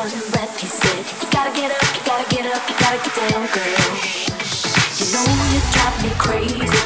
one who left, he said, You gotta get up, you gotta get up, you gotta get down, girl. You know you drive me crazy.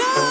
love.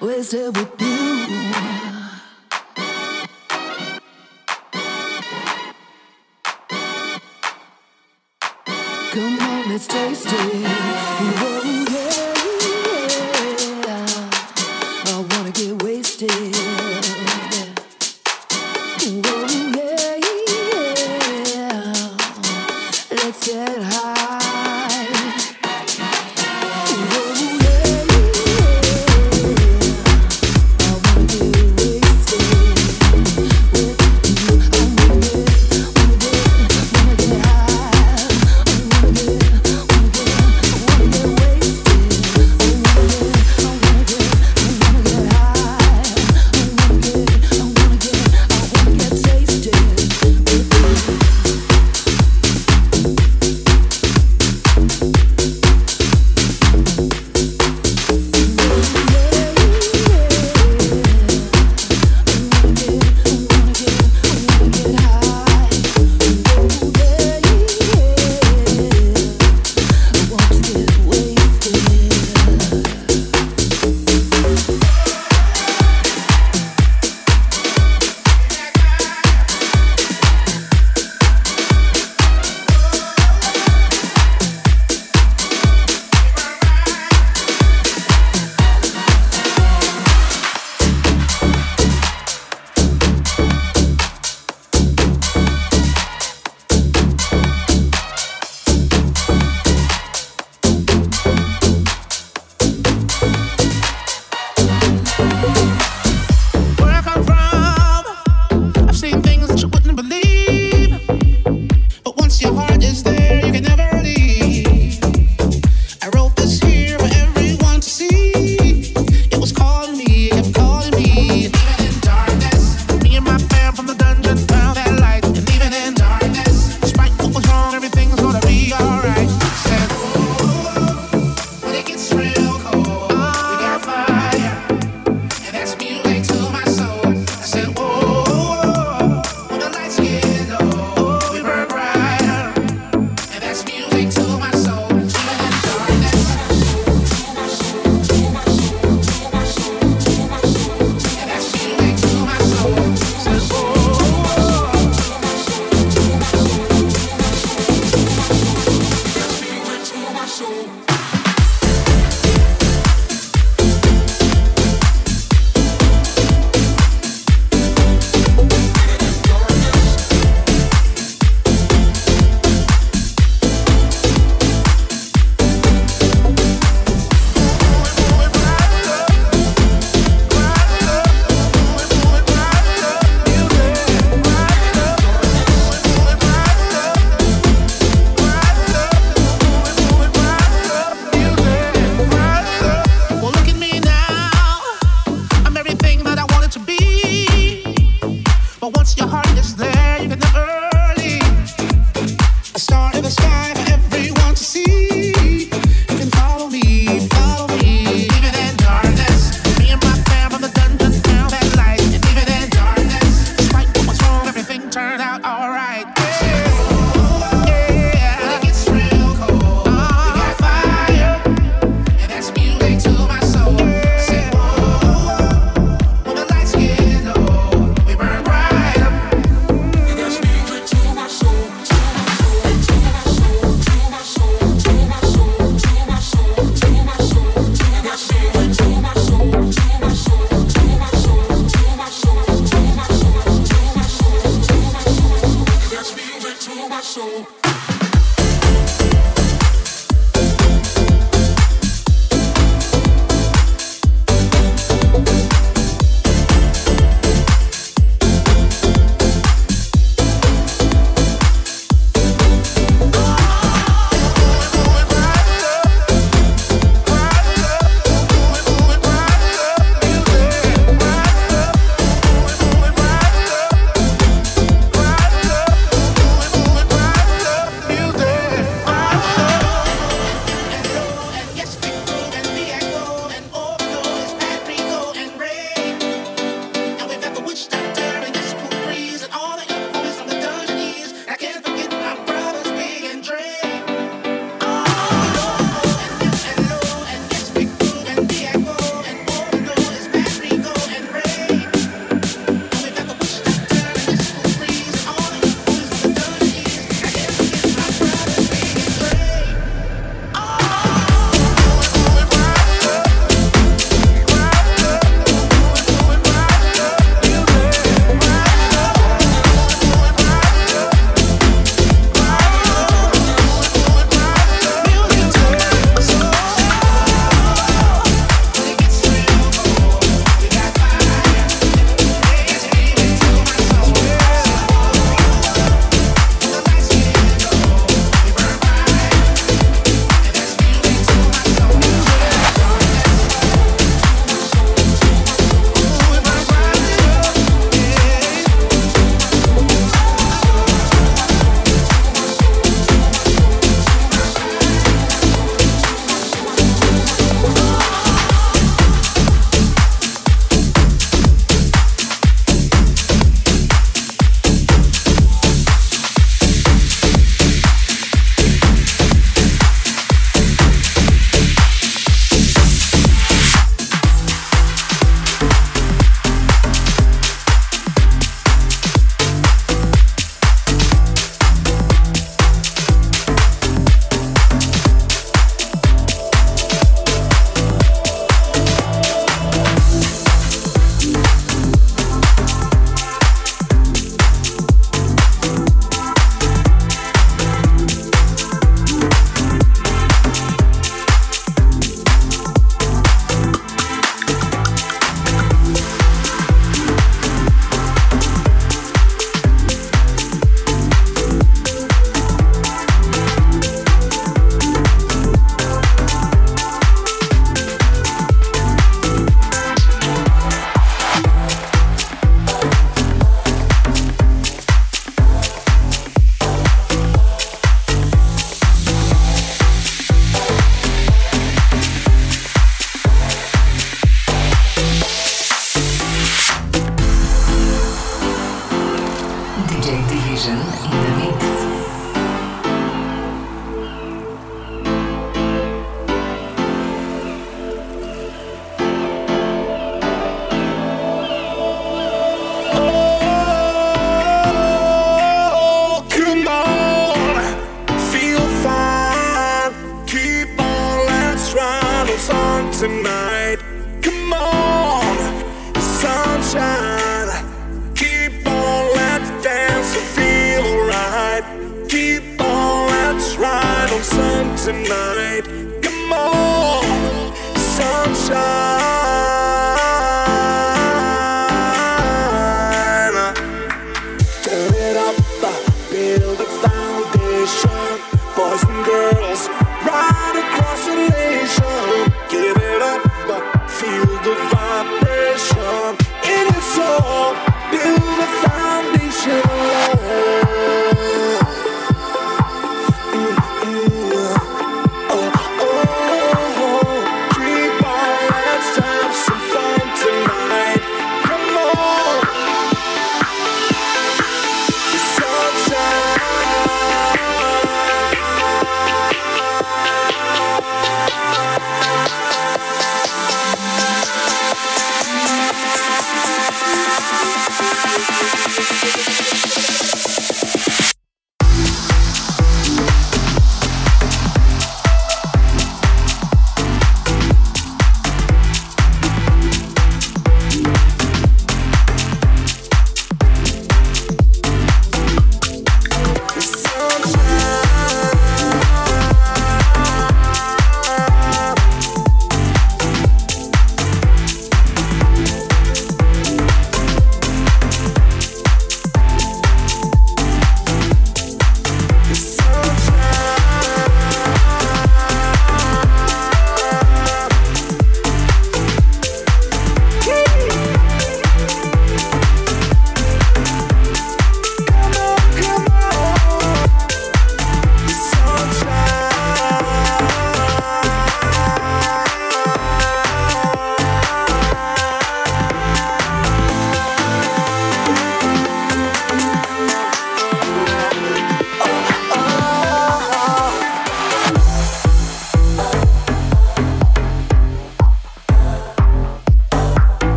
wasted with you. Come on, let's taste it.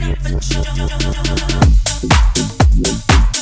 To the